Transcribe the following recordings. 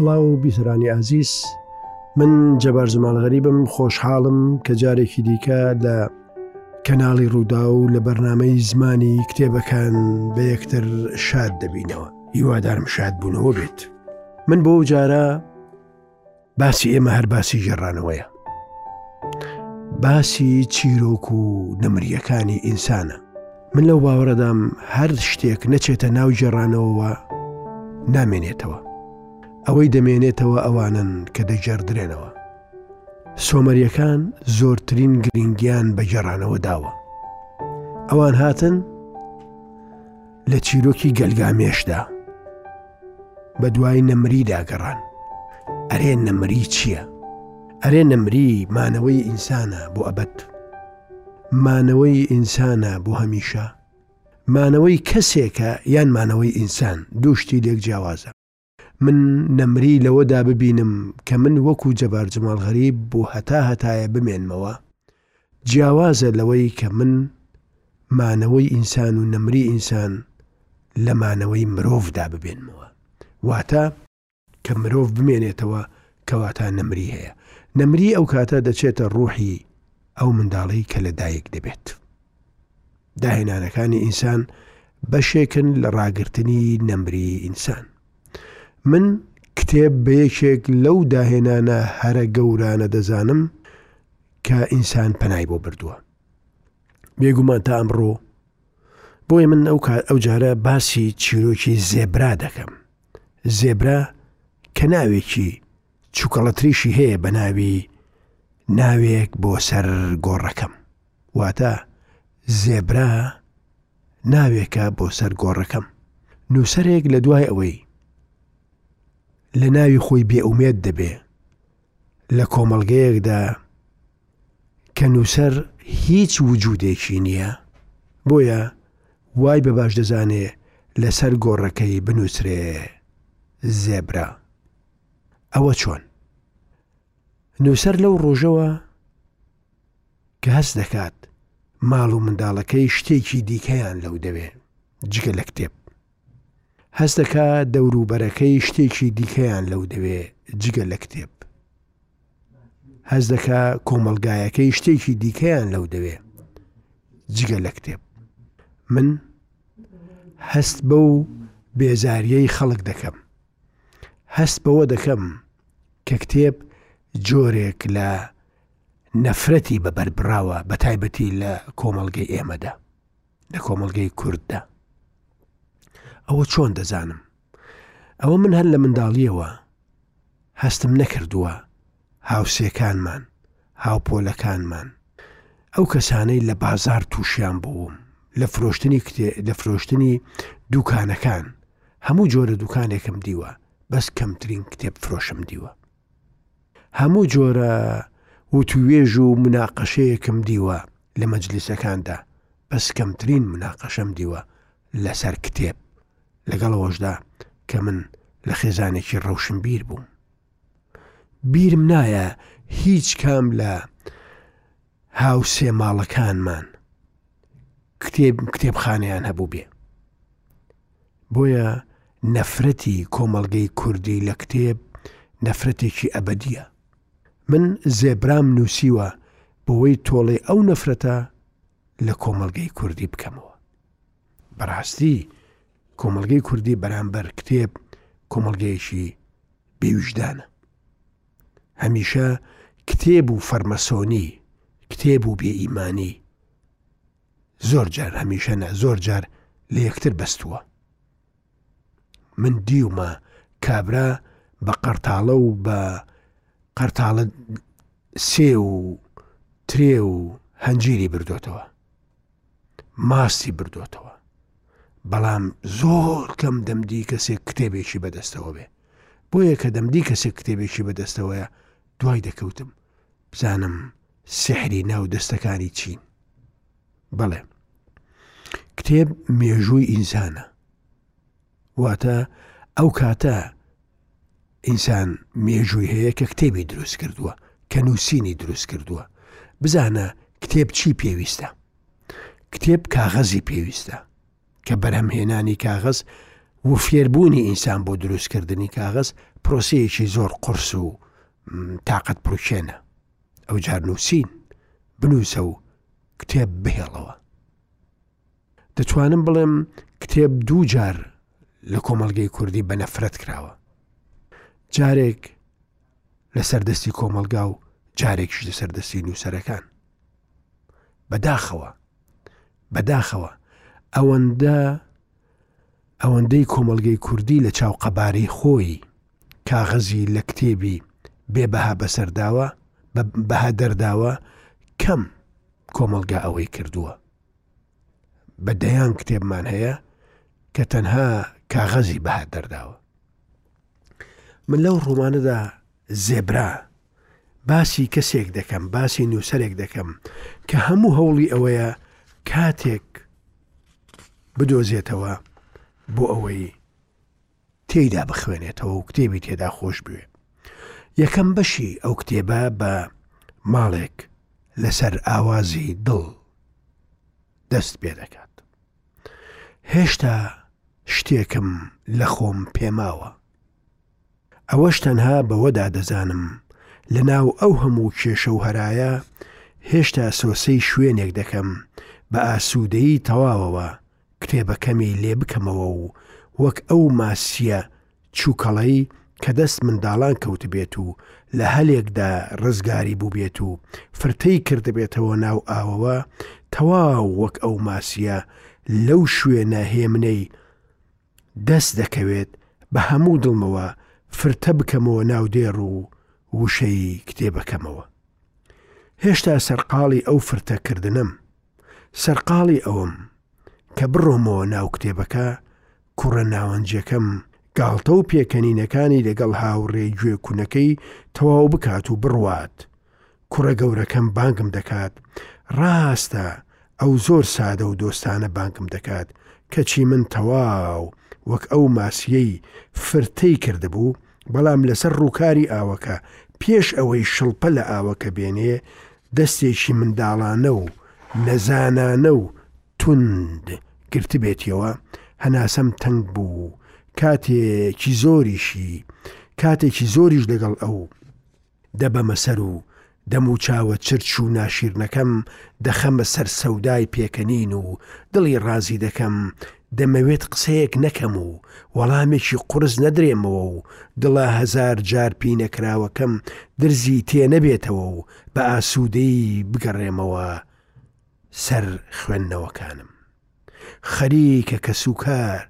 سڵاو و بیسرانی ئازیز من جەبار زمان غەریبم خۆشحاڵم کە جارێکی دیکە لە کەناڵی ڕوودا و لە بەرنمەی زمانی کتێبەکان بە یەکتر شاد دەبینەوە هیوادارم شاد بوونەوە بێت من بۆ جارە باسی ئێمە هەر باسی گێڕانەوەیە باسی چیرۆک و نەمریەکانی ئینسانە من لەو باوەڕەدام هەر شتێک نەچێتە ناو گێڕانەوەوە نامێنێتەوە ئەوەی دەمێنێتەوە ئەوانن کە دەگەڕدرێنەوە سۆمەریەکان زۆرترین گرنگیان بە گێڕانەوە داوە ئەوان هاتن لە چیرۆکی گەلگامێشدا بە دوای نەمریدا گەڕان ئەرێ نەمری چییە؟ ئەرێ نەمری مانەوەی ئینسانە بۆ ئەبەت مانەوەی ئینسانە بۆ هەمیشە مانەوەی کەسێکە یان مانەوەی ئینسان دووشتی لێک جیاوازە من نەمری لەوەدا ببینم کە من وەکو جەبار جمال غەریب بۆ هەتا هەتایە بمێنمەوە جیاوازە لەوەی کە من مانەوەی ئینسان و نەمری ئینسان لە مانەوەی مرۆڤدا ببێنمەوە واتە کە مرۆڤ بمێنێتەوە کەواتا نەمری هەیە نەمری ئەو کاتە دەچێتە ڕوحی ئەو منداڵی کە لە دایک دەبێت. داهێنانەکانی ئینسان بەشێکن لە ڕاگرتنی نەمری ئینسان من کتێب بە یەکێک لەو داهێنانە هەرە گەورانە دەزانم کە ئینسان پەنای بۆ بردووە بێگومان تا ئەمڕۆ بۆی من ئەو ئەو جارە باسی چیرۆکی زێبرا دەکەم زێبرا کە ناوێکی چووکەڵەتریشی هەیە بە ناوی ناوێک بۆ سەر گۆڕەکەم واتە، زێبرا، ناوێکە بۆ سەر گۆڕەکەم. نووسەرێک لە دوای ئەوەی لە ناوی خۆی بێئومێد دەبێ لە کۆمەڵگەیەکدا کە نووسەر هیچ وجودێکی نییە بۆیە وای بە باش دەزانێ لەسەر گۆڕەکەی بنووسرێ زێبرا ئەوە چۆن نووسەر لەو ڕۆژەوە کە هەست دەکات ماڵ و منداڵەکەی شتێکی دیکەیان لەو دەوێ جگە لە کتێب. هەست دەکا دەوروبەرەکەی شتێکی دیکەیان لەو دەوێ جگە لە کتێب. هەست دەکا کۆمەلگایەکەی شتێکی دیکەیان لەو دەوێ جگە لە کتێب. من هەست بە و بێزاریەی خەڵک دەکەم. هەست بەوە دەکەم کە کتێب جۆرێک لە نەفرەتی بە بەربراوە بە تایبەتی لە کۆمەڵگەی ئێمەدا لە کۆمەڵگەی کورددا ئەوە چۆن دەزانم ئەوە من هەر لە منداڵیەوە هەستم نەکردووە هاوسێکانمان هاوپۆلەکانمان ئەو کەسانەی لە بازار تووشیان بووم لە فرۆشتنی کتێ لە فرۆشتنی دوکانەکان هەموو جۆرە دوکانێکم دیوە بەس کەمترین کتێب فرۆشم دیوە هەموو جۆرە وتووێژ و مناقەشەیەکم دیوە لە مەجلیسەکاندا، بەس کەمترین مناقەشەم دیوە لەسەر کتێب، لەگەڵ ئەوەشدا کە من لە خێزانێکی ڕەوشنبیر بووم. بیرم نایە هیچ کام لە هاوسێ ماڵەکانمان کتێب کتێبخانەیان هەبوو بێ بۆیە نەفرەتی کۆمەڵگەی کوردی لە کتێب نەفرەتێکی ئەبدیە من زێبرام نووسیوە بۆەوەی تۆڵێ ئەو نەفرەتە لە کۆمەلگەی کوردی بکەمەوە بەڕاستی کۆمەلگەی کوردی بەرامبەر کتێب کۆمەلگەیەکی بێویژدانە هەمیشە کتێب و فەرمەسۆنی کتێب و بێ ئیمانی زۆر جار هەمیشە نە زۆر جار لە یەکتر بەستووە من دیومە کابرا بە قەرتاڵە و بە قەرتاڵە سێ و ترێ و هەنجیری بردوێتەوە ماستی بردۆتەوە بەڵام زۆر کەم دەمدی کەسێک کتێبێکی بەدەستەوە بێ بۆیە کە دەمدی کەسێک کتێبێکی بەدەستەوەیە دوای دەکەوتم بزانم سحری ناو دەستەکانی چین بەڵێ کتێب مێژووی ئینسانە واتە ئەو کاتە ئینسان مێژووی هەیە کە کتێبی دروست کردووە کە نووسینی دروست کردووە بزانە کتێب چی پێویستە کتێب کاغەزی پێویستە کە بەرهەمهێنانی کاغەز و فێربوونی ئینسان بۆ دروستکردنی کاغەز پرۆسەیەکی زۆر قرس و تااقەت پرچێنە ئەو جار نووسین بنووسە و کتێب بهێڵەوە دەتوانم بڵێم کتێب دوو جار لە کۆمەڵگەی کوردی بە نەفرەت کراوە جارێک لەسەر دەستی کۆمەلگا و جارێکش لەسەر دەستی نووسەرەکان بەداخەوە بەداخەوە ئەوەندە ئەوەندەی کۆمەلگەی کوردی لە چاو قەبارەی خۆی کاغەزی لە کتێبی بێبەها بەسەرداوە بەها دەرداوە کەم کۆمەلگا ئەوەی کردووە بە دەیان کتێبمان هەیە کە تەنها کاغەزی بەها دەرداوە من لەو ڕوومانەدا زێبرا باسی کەسێک دەکەم باسی نووسەرێک دەکەم کە هەموو هەوڵی ئەوەیە کاتێک بدۆزێتەوە بۆ ئەوەی تێیدا بخوێنێتەوە و کتێبی تێدا خۆش بوێ یەکەم بەشی ئەو کتێبە بە ماڵێک لەسەر ئاوازی دڵ دەست پێ دەکات هێشتا شتێکم لە خۆم پێماوە ئەوەش تەنها بەوەدا دەزانم لە ناو ئەو هەموو کێشە و هەرایە هێشتا سۆسەی شوێنێک دەکەم بە ئاسوودەی تەواوەوە کتێبەکەمی لێ بکەمەوە و وەک ئەو ماسییە چووکەڵەی کە دەست منداڵان کەوتبێت و لە هەلێکدا ڕزگاری بووبێت و فرتەی کردبێتەوە ناو ئاوەوە، تەواو وەک ئەو ماسییە لەو شوێنە هێمنەی دەست دەکەوێت، بە هەموو دڵمەوە فرتە بکەمەوە ناو دێڕ و وشەی کتێبەکەمەوە. هێشتا سەرقاڵی ئەو فرتە کردنەم. سەرقاڵی ئەوەم کە بڕۆمەوە ناو کتێبەکە، کوڕە ناوەنجەکەم گاڵتە و پێکەنینەکانی لەگەڵ هاوڕێ گوێ کونەکەی تەواو بکات و بڕوات. کوڕە گەورەکەم بانگم دەکات، ڕاستە ئەو زۆر سادە و دۆستانە بانگم دەکات، کەچی من تەواو وەک ئەو ماسییەی فرتەی کردبوو، بەڵام لەسەر ڕووکاری ئاوەکە پێش ئەوەی شڵپە لە ئاوەکە بێنێ دەستێکی منداڵانە و نەزانانە و توند گرتبێتیەوە هەناسەم تەنگ بوو کاتێکی زۆریشی کاتێکی زۆریش دەگەڵ ئەو دەبەمە سەر و دەم و چاوە چرچ و ناشیرنەکەم دەخەمە سەر سەودای پێکەنین و دڵی ڕازی دەکەم، دەمەوێت قسەیەک نەکەم و وەڵامێکی قورس نەدرێمەوە و دڵە هەزار جار پینەکراوەکەم درزی تێ نەبێتەوە و بە ئاسوودەیی بگەڕێمەوە سەر خوێندنەوەکانم. خەریکە کەس و کار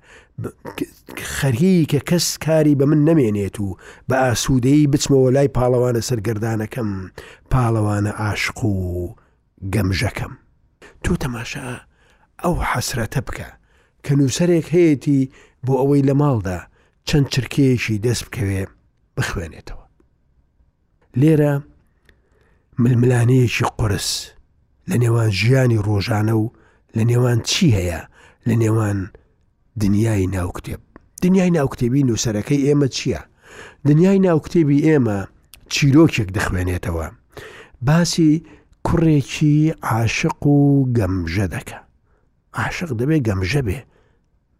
خەریکە کەس کاری بە من نەمێنێت و بە ئاسوودەی بچمەوە لای پاڵەوانە سەرگەردانەکەم پاڵەوانە عاشق و گەمژەکەم تۆ تەماشا ئەو حەسرەتە بکە کە نووسەرێک هەیەی بۆ ئەوەی لە ماڵدا چەند چرکەیەکی دەست بکەوێ بخوێنێتەوە. لێرە ململانێیەکی قورس لە نێوان ژیانی ڕۆژانە و لە نێوان چی هەیە لە نێوان دنیای ناو کتێب دنیای ناو کتێبی نووسەرەکەی ئێمە چییە؟ دنیای ناو کتێبی ئێمە چیرۆکێک دەخوێنێتەوە باسی کوڕێکی عاشق و گەمژە دەکە عاشق دەبێ گەمژە بێ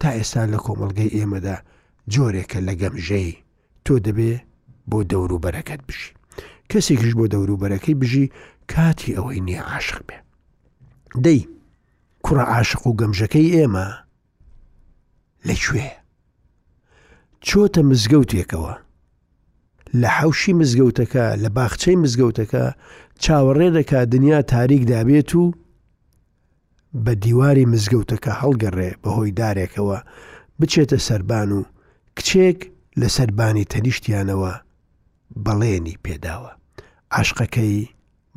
تا ئێستا لە کۆمەڵگەی ئێمەدا جۆرێکە لە گەمژەیی، تۆ دەبێ بۆ دەوروبەرەکەت بژی. کەسێکیش بۆ دەوروبەرەکەی بژی کاتی ئەوەی نییە عاشق بێ. دەی کوڕە عاشق و گەمژەکەی ئێمە لەکوێ؟ چۆتە مزگەوتێکەوە لە حەوشی مزگەوتەکە لە باخچەی مزگەوتەکە چاوەڕێ دەکات دنیا تاریک دابێت و بە دیواری مزگەوتەکە هەڵگەڕێ بەهۆی دارێکەوە بچێتە سەربان و کچێک لە سەربانی تەنیشتیانەوە بەڵێنی پێداوە عاشقەکەی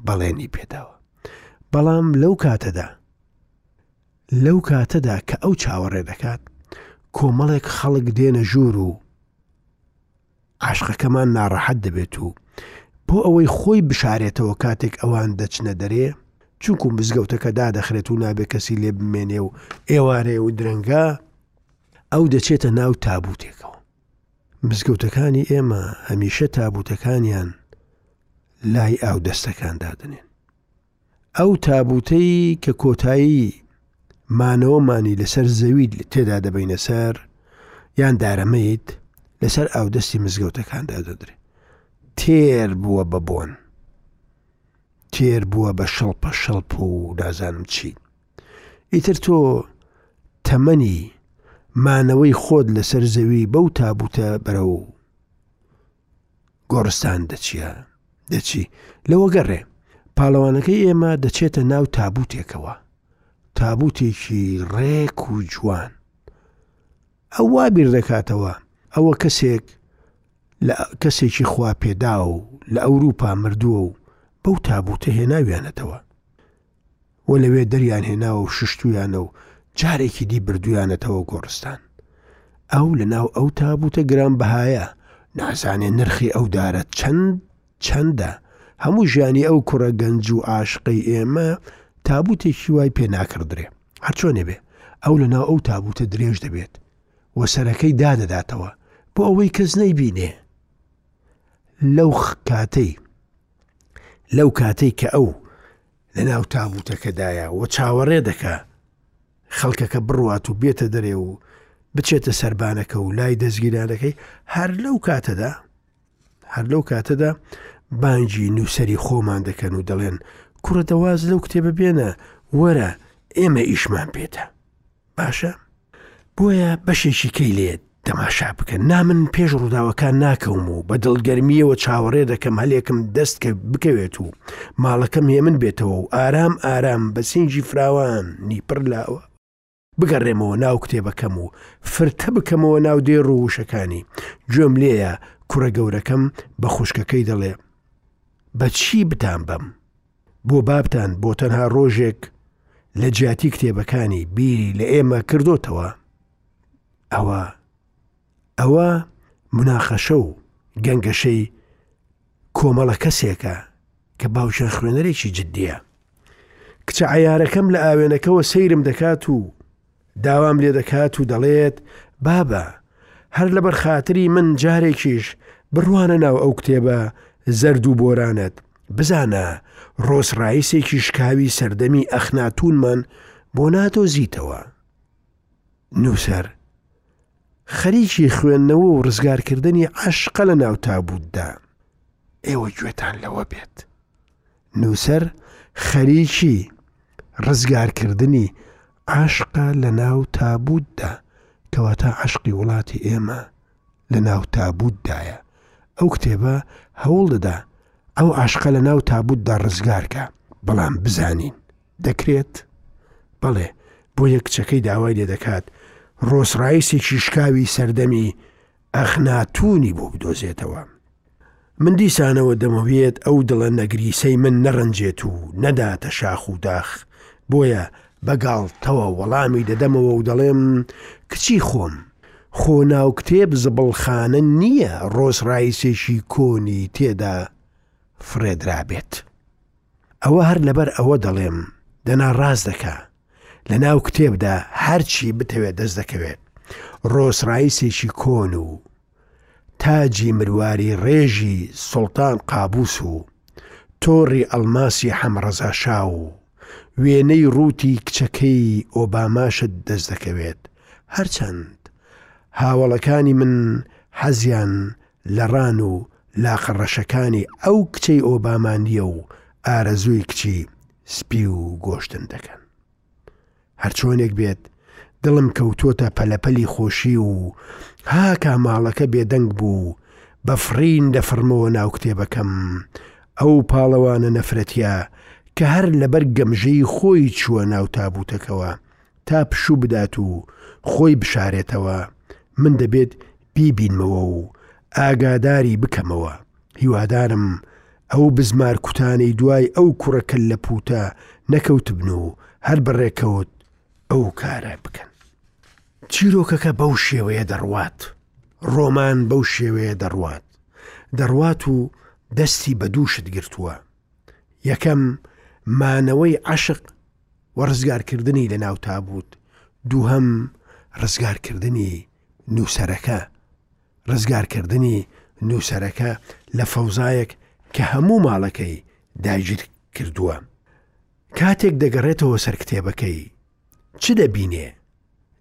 بەڵێنی پێداوە بەڵام لەو کاتەدا لەو کاتەدا کە ئەو چاوەڕێ دەکات کۆمەڵێک خەڵک دێنە ژوور و عاشقەکەمان ناڕەحەت دەبێت و بۆ ئەوەی خۆی بشارێتەوە کاتێک ئەوان دەچنە دەرێ چونکو مزگەوتەکە دادەخرێت و نابێت کەسی لێ بمێنێ و ئێوارێ و درەنگە ئەو دەچێتە ناو تابوتێکەوە مزگەوتەکانی ئێمە هەمیشە تابوتەکانیان لای ئاو دەستەکان دادنێن ئەو تابوتەی کە کۆتایی مانەوەمانی لەسەر زەوی تێدا دەبینە سەر یان دارەمەیت لەسەر ئاودەستی مزگەوتەکاندا دەدرێت تێر بووە بە بۆن تێر بووە بە شڵپە شڵپ و نازانم چی ئیتر تۆ تەمەنی مانەوەی خۆت لەسەر زەوی بەو تابوتە بەرە و گۆڕستان دەچیە دەچی لەوەگەڕێ پاڵەوانەکەی ئێمە دەچێتە ناو تابوتێکەوە تابوتێکی ڕێک و جوان ئەووا بیر دەکاتەوە ئەوە کەسێک لە کەسێکی خوا پێدا و لە ئەوروپا مردووە و بەو تابوتە هێناویانەتەوە و لەوێ دەریان هێناوە و ششتویانە و جارێکی دی بردویانەتەوە گۆڕستان. ئەو لە ناو ئەو تابوتە گران بەهایە، نازانێ نرخی ئەو دارە چەند چەندە، هەموو ژیانی ئەو کوڕە گەنج و عاشقەی ئێمە تابوتێکی وای پێ ناکڕدرێ. هەرچۆنێ بێ ئەو لە ناو ئەو تابوتە درێژ دەبێت و سەرەکەی دادەداتەوە بۆ ئەوەی کەس نەیبینێ. لەو کاتەی لەو کاتەی کە ئەو لە ناو تابوتەکەدایە و چاوەڕێ دەکا خەڵکەکە بڕوات و بێتە دەرێ و بچێتە سربانەکە و لای دەستگیرانەکەی هەر لەو کاتەدا هەر لەو کاتەدا بانجی نووسری خۆمان دەکەن و دەڵێن کوڕە دەواز لەو کتێبە بێنە وەرە ئێمە ئیشمان پێێتە باشە بۆیە بەشێکی کەی لێ تەماشا بکەن نا من پێش ڕووداوەکان ناکەوم و بە دڵگەرمیەوە چاوەڕێ دەکەم هەلێکم دەست کە بکەوێت و ماڵەکەم هێ من بێتەوە و ئارام ئارام بە سینجی فراوان نیپڕ لاوە بگەڕێمەوە ناو کتێبەکەم و فرتە بکەمەوە ناو دێ ڕووشەکانی گوێم لێیە کوڕە گەورەکەم بە خوشکەکەی دەڵێ بەچی بتان بەم بۆ بابتان بۆ تەنها ڕۆژێک لە جیاتی کتێبەکانی بیری لە ئێمە کردوتەوە ئەوە ئەوە مناقەشە و گەنگەشەی کۆمەڵە کەسێکە کە باوچەن خوێنەرێکی جددیە کچە عیارەکەم لە ئاوێنەکەەوە سەیرم دەکات و داوام لێ دەکات و دەڵێت، بابە، هەر لەبەر خاتری من جارێکیش بڕوانە ناو ئەو کتێبە زەرد و بۆرانەت، بزانە ڕۆس ڕایسێکی شکاوی سەردەمی ئەخناتوونمان بۆ نادۆزیتەوە. نووسەر، خەریکی خوێندنەوە و ڕزگارکردنی عەشقە لەناو تابووتدا. ئێوە گوێتان لەوە بێت. نووسەر خەریکی ڕزگارکردنی عەشقە لە ناو تابووتدا، کەواتە عەشقی وڵاتی ئێمە لە ناو تابووتدایە. ئەو کتێبە هەوڵ دەدا ئەو عەشقە لە ناو تابووتدا ڕزگار کا. بەڵام بزانین دەکرێت؟ بەڵێ، بۆیە کچەکەی داوای لێ دەکات ڕۆس ڕایسێکی شکاوی سەردەمی ئەخناتوونی بۆ بدۆزێتەوە. من دیسانەوە دەمەوێت ئەو دڵە نەگریسەی من نەڕەنجێت و نەداتە شاخ و داخ، بۆیە بە گاڵتەوە وەڵامی دەدەمەوە و دەڵێم، کچی خۆم، خۆ ناوکتێب زبڵخانە نییە ڕۆسرایسێکی کۆنی تێدا فڕێدرابێت. ئەوە هەر لەبەر ئەوە دەڵێم دەنا ڕاست دەکا لە ناو کتێبدا هەرچی بتەوێت دەست دەکەوێت ڕۆس ڕایسێکی کۆن و تاجی مرواری ڕێژی سوڵتان قابوس و تۆڕی ئەلماسی حەمەڕەزاشا و وێنەی ڕووتی کچەکەی ئۆباماشت دەست دەکەوێت هەرچەند هاوڵەکانی من حەزیان لە ڕان و لاقە ڕەشەکانی ئەو کچەی ئۆباما نییە و ئارەزووی کچی سپی و گۆشتن دەکەن. هەرچۆنێک بێت دڵم کەوتۆتە پەلەپەلی خۆشی و هاکا ماڵەکە بێدەنگ بوو بە فڕین دەفڕمەوە ناو کتێبەکەم ئەو پاڵەوانە نەفرەتیە کە هەر لەبەر گەمژەی خۆی چووە ناو تابوتەکەوە تا پشوو بدات و خۆی بشارێتەوە من دەبێت بیبینمەوە و ئاگاداری بکەمەوە هیوادارم ئەو بزمار کوتانەی دوای ئەو کوڕە کەللە پوتە نەکەوتبن و هەر بە ڕێکەوت ئەو کارە بکەن. چیرۆکەکە بەو شێوەیە دەڕوات ڕۆمان بەو شێوەیە دەڕوات دەڕوات و دەستی بە دووشت گرتووە یەکەم مانەوەی عشق و ڕزگارکردنی لە ناو تابوت دووهم ڕزگارکردنی نووسەرەکە، ڕزگارکردنی نووسەرەکە لە فەوزایەک کە هەموو ماڵەکەی داگیرکردووە. کاتێک دەگەڕێتەوە سەر کتێبەکەی، چ دەبینێ؟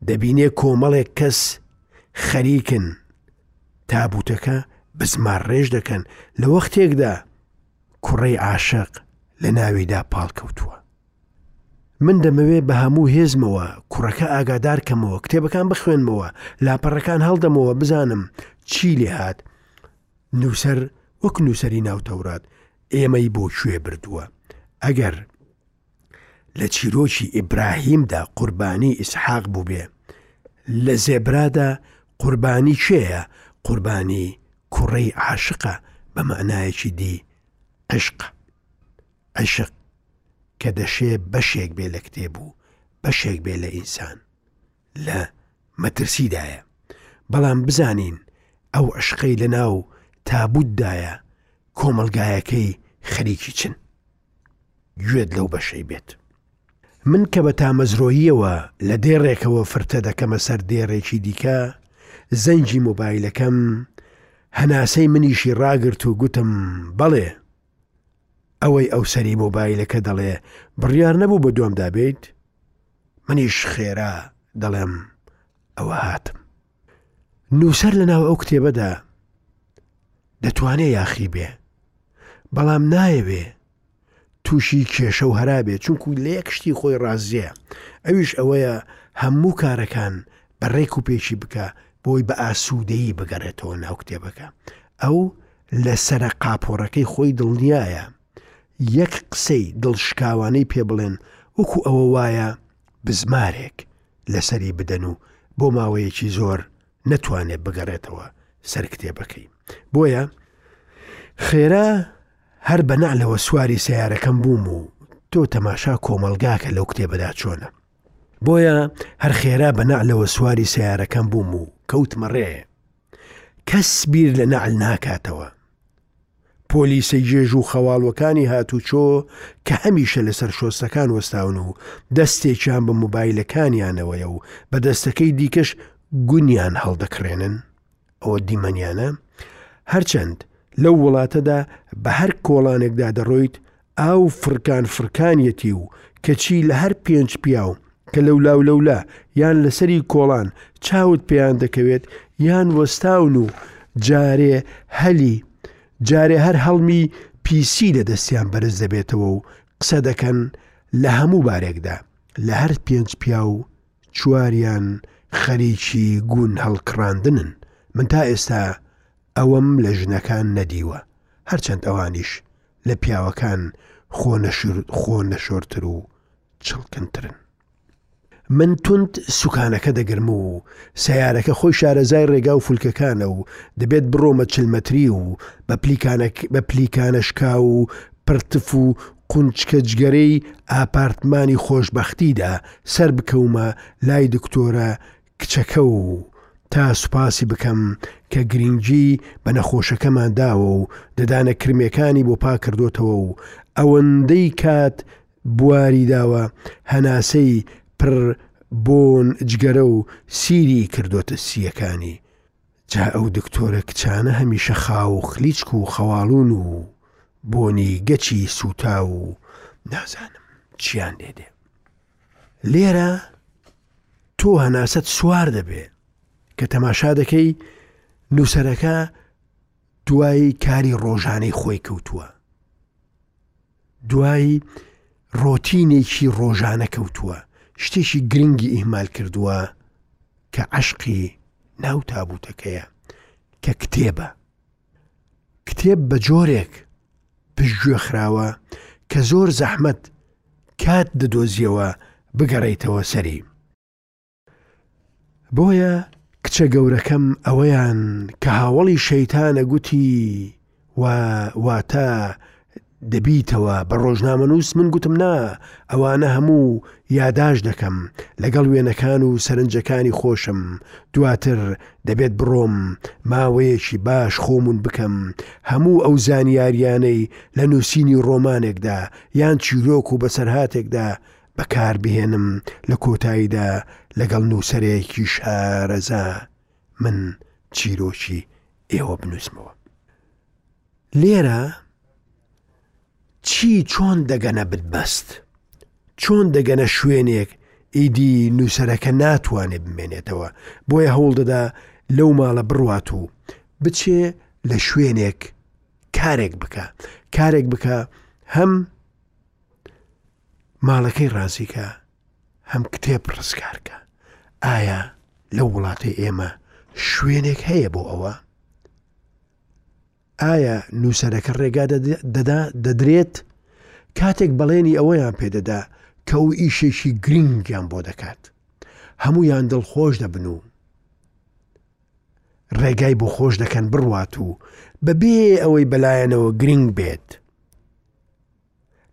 دەبینێ کۆمەڵێک کەس خەریکن تابووتەکە بزمارڕێژ دەکەن، لە وەختێکدا کوڕەی عاشق لەناویدا پاڵکەوتووە. من دەمەوێ بە هەموو هێزمەوە کوڕەکە ئاگادار کەمەوە کتێبەکان بخوێنمەوە لاپەڕەکان هەڵدەمەوە بزانم چی لێ هاات نووسەر وەک نووسری ناوتەورات ئێمەی بۆ کوێ بردووە ئەگەر لە چیرۆکی ئیبراهیمدا قوربانی ئیسحاق بووبێ لە زێبرادا قوربانی کێیە قوربانی کوڕی عاشقە بە مەعنایەکی دی عشق عیشق کە دەشێ بەشێک بێ لە کتێب و بەشێک بێ لە ئینسان لە مەترسیدایە بەڵام بزانین ئەو عشقەی لە ناو تابوتدایە کۆمەلگایەکەی خەریکی چن گوێت لەو بەشەی بێت من کە بە تامەزرۆییەوە لە دێڕێکەوە فرتە دەکەمە سەر دێڕێکی دیکە زەنجی مۆبایلەکەم هەناسەی منیشی ڕاگررت و گوتم بەڵێ ئەوەی ئەو سەری مۆبایلەکە دەڵێ بڕیار نەبوو بە دوام دابیت منیش خێرا دەڵێم ئەوە هاتم نووسەر لە ناو ئەو کتێبەدا دەتوانێ یاخی بێ بەڵام نایەوێ تووشی کێشە و هەرابێ چونکو لە یەک شتی خۆی ڕازیە ئەویش ئەوەیە هەموو کارەکان بە ڕێک و پێکی بکە بۆی بە ئاسوودەیی بگەڕێتەوە ناو کتێبەکە ئەو لە سەرە قاپۆرەکەی خۆی دڵنیایە یەک قسەی دڵ شکاوانەی پێ بڵێن وەکو ئەوە وایە بزمارێک لە سەری بدەن و بۆ ماوەیەکی زۆر نەتوانێت بگەڕێتەوە سەر کتێبەکەی بۆیە خێرا هەر بە نەعلەوە سواری سیارەکەم بووم و تۆ تەماشا کۆمەلگاکە لەو کتێبەدا چۆنە بۆیە هەر خێرا بە نەعلەوە سواری سیارەکەم بووم و کەوتمە ڕێ کەس بیر لە نەعل ناکاتەوە. پۆلیسە گێژ و خەواڵوەکانی هاتوچۆ کە هەمیشە لەسەر شۆستەکان وەستاون و دەستێکیان بە مۆبایلەکانیانەوەیە و بە دەستەکەی دیکەش گونیان هەڵدەکڕێنن ئەوە دیمەنیانە هەرچەند لەو وڵاتەدا بە هەر کۆڵانێکدا دەڕۆیت ئاو فرکان فرکانیەتی و کەچی لە هەر پێنج پیاو کە لەولاو لەولا یان لەسەری کۆڵان چاوت پێیان دەکەوێت یان وەستاون و جارێ هەلی جارێ هەر هەڵمی پیسی لە دەستیان بەرز دەبێتەوە و قسە دەکەن لە هەموو بارێکدا لە هەر پێنج پیاو چواریان خەریکی گوون هەڵکڕاندنن من تا ئێستا ئەوەم لە ژنەکان نەدیوە هەرچەند ئەوانیش لە پیاوەکان خۆنەشۆرتر و چڵکنترن. من توند سوکانەکە دەگرم و سەیارەکە خۆی شارەزای ڕێگا و فولکەکانە و دەبێت بڕۆمە چل مەتری و بە پلیکانەشکا و پڕتف و قونچکە جگەرەی ئاپارتمانی خۆشبەختیدا سەربکەومە لای دکتۆرە کچەکە و تا سوپاسی بکەم کە گرینگی بە نەخۆشەکەمان داوە و ددانە کرمێکانی بۆ پاک کردۆتەوە و ئەوەندەی کات بواری داوە هەناسەی پر بۆن جگەرە و سیری کردۆتە سییەکانی جا ئەو دکتۆرە کچانە هەمیشە خاو و خلیچک و خەواڵوون و بۆنی گەچی سووتاو و نازانم چیان لێ دێ. لێرە تۆ هەناسەت سوار دەبێ کە تەماشا دەکەی نووسەرەکە دوایی کاری ڕۆژانەی خۆی کەوتووە دوایی ڕۆتینێکی ڕۆژانە کەوتووە شتێکی گرنگی ئیهمال کردووە کە عشقی ناو تابوتەکەیە کە کتێبە کتێب بە جۆرێک پشتگوێ خراوە کە زۆر زەحمەت کات دەدۆزیەوە بگەڕێیتەوە سەری. بۆیە کچە گەورەکەم ئەوەیان کە هاوەڵی شەیتانە گوتی، وا، واتە، دەبیتەوە بە ڕۆژنامەنووس من گوتم نا ئەوانە هەموو یاداش دەکەم لەگەڵ وێنەکان و سەرنجەکانی خۆشم دواتر دەبێت بڕۆم ماوەیەکی باش خۆمون بکەم هەموو ئەو زانیاریانەی لە نووسینی ڕۆمانێکدا یان چیرۆک و بەسەرهاتێکدا بەکاربهێنم لە کۆتاییدا لەگەڵ نووسەرێکی شارەزا من چیرۆکی ئێوە بنووسمەوە. لێرە چی چۆن دەگەنە بنبەست؟ چۆن دەگەنە شوێنێک ئیدی نووسەرەکە ناتوانێت بمێنێتەوە بۆیە هەوڵ دەدا لەو ماڵە بڕوات و بچێ لە شوێنێک کارێک بکە کارێک بکە هەم ماڵەکەی ڕازیکە هەم کتێب ڕزگارکە ئایا لە وڵاتی ئێمە شوێنێک هەیە بۆ ئەوە ئایا نووسەرەکە ڕێگا دەدا دەدرێت کاتێک بەڵێنی ئەوەیان پێدەدا کە ئەو ئیشێکی گرنگیان بۆ دەکات هەمویان دڵخۆش دەبن و ڕێگای بۆ خۆش دەکەن بڕوات و بەبێ ئەوەی بەلایەنەوە گرنگ بێت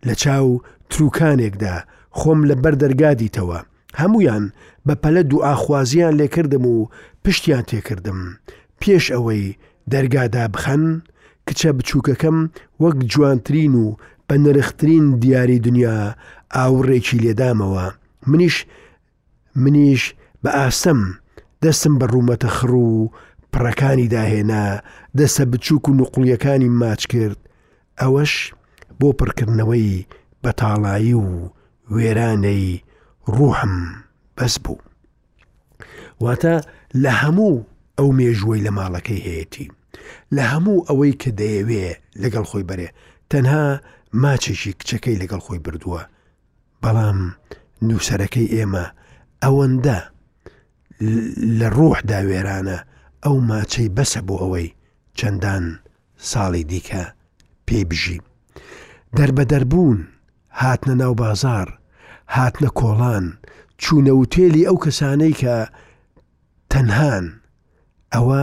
لە چاو تروکانێکدا خۆم لە بەر دەرگا دیتەوە هەمویان بە پەلە دوعاخوازیان لێکردم و پشتیان تێکردم پێش ئەوەی دەرگادا بخەن کچە بچووکەکەم وەک جوانترین و بە نرخترین دیاری دنیا ئاوڕێکی لێدامەوە منیش منیش بە ئاستەم دەستم بە ڕوومەتە خڕ و پڕەکانی داهێنا، دەستە بچووک و نوقڵییەکانیم ماچ کرد، ئەوەش بۆ پڕکردنەوەی بەتاڵایی و وێرانەی ڕووحم بەس بوو. واتە لە هەموو ئەو مێژووەی لە ماڵەکەی هەیەتی، لە هەموو ئەوەی کە دەیەوێ لەگەڵ خۆی بەرێ، تەنها ماچێکی کچەکەی لەگەڵ خۆی بردووە، بەڵام نووسەرەکەی ئێمە ئەوەندە لە ڕووحدا وێرانە، ئەو ماچەی بەسە بۆ ئەوەی چەندان ساڵی دیکە پێی بژی. دەربەدەربوون، هاتنە ناو بازاڕ، هاتنە کۆڵان، چوونە وتێلی ئەو کەسانەی کە تەنهان، ئەوە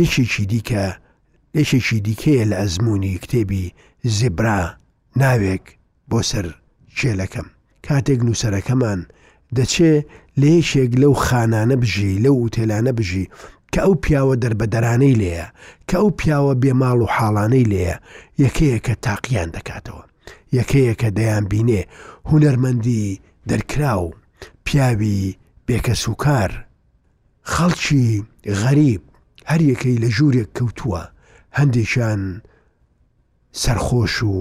یەکێکی دیکە یەکێکی دیکەیە لە ئەزموونی کتێبی زیبرا، ناوێک، بۆ سەر کێلەکەم. کاتێک نووسەرەکەمان دەچێ لە یەکێک لەو خانانە بژی، لەو ئوتێلانە بژی کە ئەو پیاوە دەربەدەرانەی لێیە، کە ئەو پیاوە بێ ماڵ و حاڵانەی لێیە، یەکەیەکە تاقییان دەکاتەوە. یەکەیەکە دەیانبینێ هونەرمەندی دەرکراو، پیاوی بێ کەسوکار، خەڵکی غەریب، هەر یەکەی لە ژوورێک کەوتووە، هەندێکیان. سەرخۆش و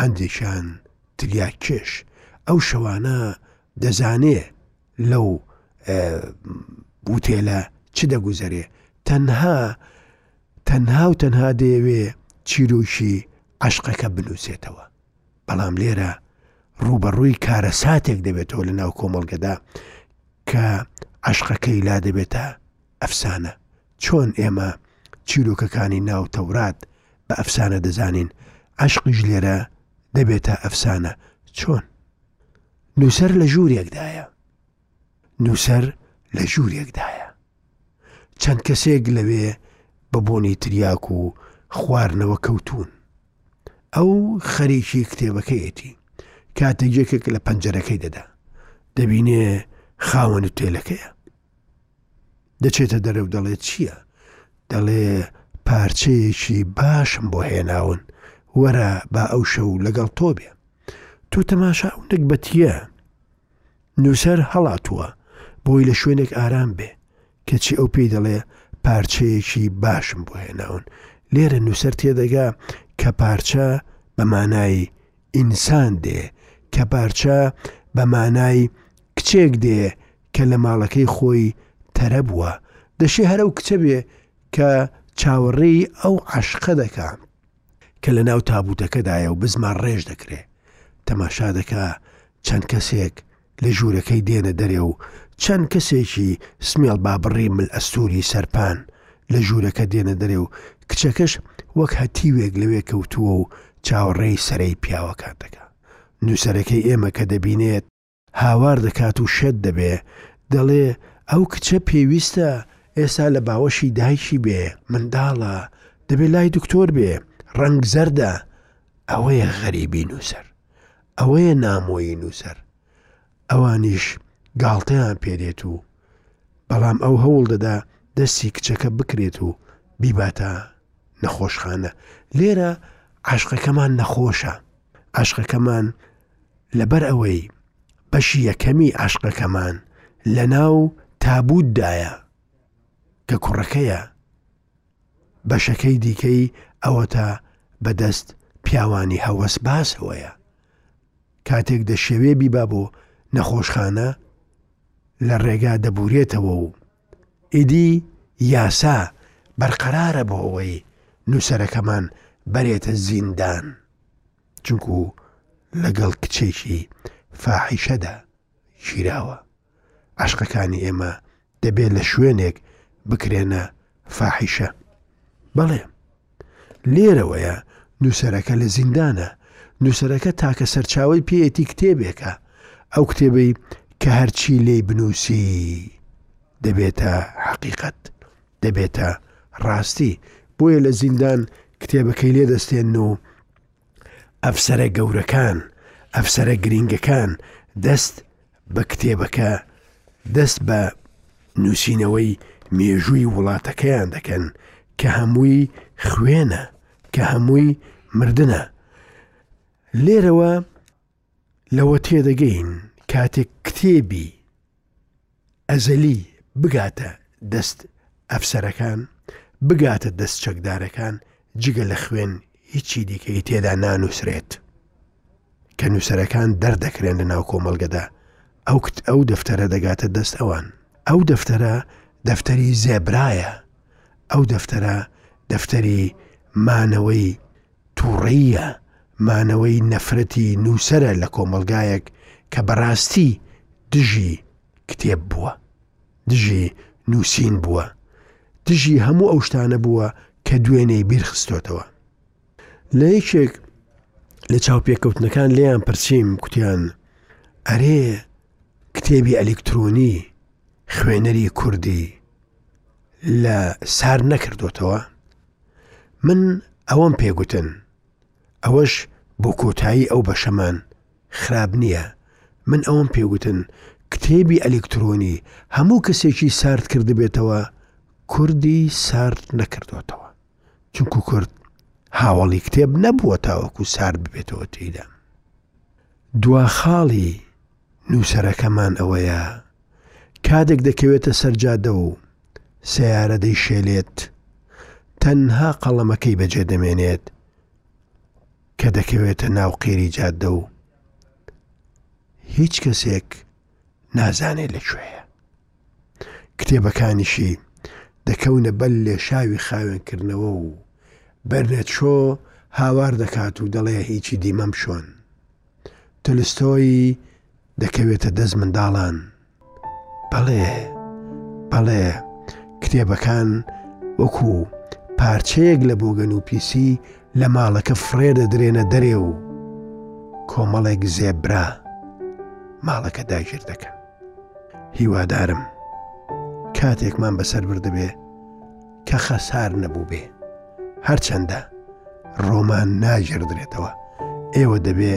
هەندێکیان تلیاک کێش ئەو شەوانە دەزانێ لەو بوتێلە چ دەگوزەرێ تەنها تەنها و تەنها دەیەوێ چیرۆکی عشقەکە بنووسێتەوە بەڵام لێرە ڕوبەڕووی کارە ساتێک دەبێتەوە لە ناو کۆمەڵگەدا کە عشقەکەی لا دەبێتە ئەفسانە، چۆن ئێمە چیرۆکەکانی ناو تەورات بە ئەفسانە دەزانین، عەشقیش لێرە دەبێتە ئەفسانە، چۆن؟ نووسەر لە ژوورێکدایە. نووسەر لە ژوورێکدایە. چەند کەسێک لەوێ بە بۆنی تریاک و خوارنەوە کەوتوون. ئەو خەریکی کتێبەکەیەتی. کاتێک یەکێک لە پەنجەرەکەی دەدا. دەبینێ خاوەن تێلەکەیە. دەچێتە دەرە و دەڵێت چییە؟ دەڵێ پارچەیەکی باشم بۆ هێناون وەرە با ئەو شەو لەگەڵ تۆ بێ تۆ تەماشا و نەکبەتیە نووسەر هەڵاتووە بۆی لە شوێنێک ئارام بێ کەچی ئەو پێی دەڵێ پارچەیەکی باشم بۆ هێناون لێرە نووسەر تێدەگا کە پارچە بە مانایی ئینسان دێ کە پارچە بە مانایی کچێک دێ کە لە ماڵەکەی خۆی تەرە بووە، دەشێ هەر ئەو کچە بێ کە چاوەڕێی ئەو عەشقە دەکا کە لە ناو تابووتەکەدایە و بزمار ڕێژ دەکرێ. تەماشا دەکا چەند کەسێک لە ژوورەکەی دێنە دەرێ و چەند کەسێکی سمێڵ بابڕی مل ئەستووری سەرپان لە ژوورەکە دێنە دەرێ و کچەکەش وەک هەتیوێک لەوێ کەوتووە و چاوەڕێی سەرەی پیاوەکان دەکا. نووسەرەکەی ئێمە کە دەبینێت، هاوار دەکات و شێت دەبێ، دەڵێ ئەو کچە پێویستە ئێستا لە باوەشی دایکی بێ، منداڵە، دەبێ لای دکتۆر بێ، ڕەنگ زەردە. ئەوەیە غەریبی نووسەر. ئەوەیە نامۆیی نووسەر. ئەوانیش گاڵتەیان پێ دێت و بەڵام ئەو هەوڵ دەدا دەستی کچەکە بکرێت و بیباتە نەخۆشخانە. لێرە عەشقەکەمان نەخۆشە. عەشقەکەمان لەبەر ئەوەی بەشی یەکەمی عەشقەکەمان لە ناو تابووت دایە کە کوڕەکەیە بەشەکەی دیکەی ئەوەتا بەدەست پیاوانی هەوەس باسەوەیە کاتێک دەشێوێ بیبا بۆ نەخۆشخانە لە ڕێگا دەبورێتەوە و ئیدی یاسا بەرقەرارە بۆ ئەوەی نووسەرەکەمان بەرێتە زیندان چونکو لەگەڵ کچێکی فاحیشەدا گیراوە عشقەکانی ئێمە دەبێت لە شوێنێک بکرێنە فاحیشە بەڵێ لێرەوەیە نووسەرەکە لە زیندانە، نووسەرەکە تاکە سەرچاوەی پێیەتی کتێبێکە، ئەو کتێبەی کە هەرچی لێی بنووسی دەبێتە حەقیقەت، دەبێتە ڕاستی، بۆیە لە زیندان کتێبەکەی لێ دەستێن و ئەفسەرە گەورەکان، ئەفسەرە گرینگەکان دەست بە کتێبەکە دەست بە نووسینەوەی مێژووی وڵاتەکەیان دەکەن کە هەمووی خوێنە کە هەمووی مردنە لێرەوە لەوە تێدەگەین کاتێک کتێبی ئەزەلی بگاتە دەست ئەفسەرەکان بگاتە دەست چەکدارەکان جگە لە خوێن هیچی دیکەی تێدا نانووسرێت. کە نووسەرەکان دەردەکرێن لە ناو کۆمەڵگەدا ئەو کت ئەو دەفتەرە دەگاتە دەست ئەوان ئەو دەفتەرە دەفتەری زێبرایە ئەو دەفتەرە دەفتەری مانەوەی تووڕەیە مانەوەی نەفرەتی نووسرە لە کۆمەلگایەک کە بەڕاستی دژی کتێب بووە دژی نووسین بووە دژی هەموو ئەو شتانە بووە کە دوێنێی بیرخستۆتەوە لە یەکێک لە چاوپێکەوتنەکان لێیان پرسیم کوتیان ئەرێ کتێبی ئەلکترۆنی خوێنەری کوردی لە سار نەکردوتەوە من ئەوەم پێگوتن ئەوەش بۆ کۆتایی ئەو بەشەمان خراب نییە من ئەوم پێگوتن کتێبی ئەلکترۆنی هەموو کەسێکی سارد کردبێتەوە کوردی سارد نەکردوێتەوە چونکو کورد هاوەڵی کتێب نەبووە تاوەکو سارد ببێتەوە تێیدا. دوا خاڵی نووسەرەکەمان ئەوەیە کاتێک دەکەوێتە سەرجادە و سیارە دەیشێلێت تەنها قەڵەمەکەی بەجێ دەمێنێت کە دەکەوێتە ناو قێری جادە و هیچ کەسێک نازانێ لە کوێیە کتێبەکانیشی دەکەونە بەر لێشاوی خاوێنکردنەوە و بەرنەچۆ هاوار دەکات و دەڵێ هیچی دیمەم شۆن تلستۆی دەکەوێتە دەست منداڵان بەڵێ بەڵێ کتێبەکان وەکوو پارچەیەک لە بۆگەن و پیسی لە ماڵەکە فڕێ دەدرێنە دەرێ و کۆمەڵێک زێبرا ماڵەکە داگیر دەکەن هیوادارم کاتێکمان بەسەر بردبێ کە خەسار نەبوو بێ هەرچەندە ڕۆمان ناگردرێتەوە ئێوە دەبێ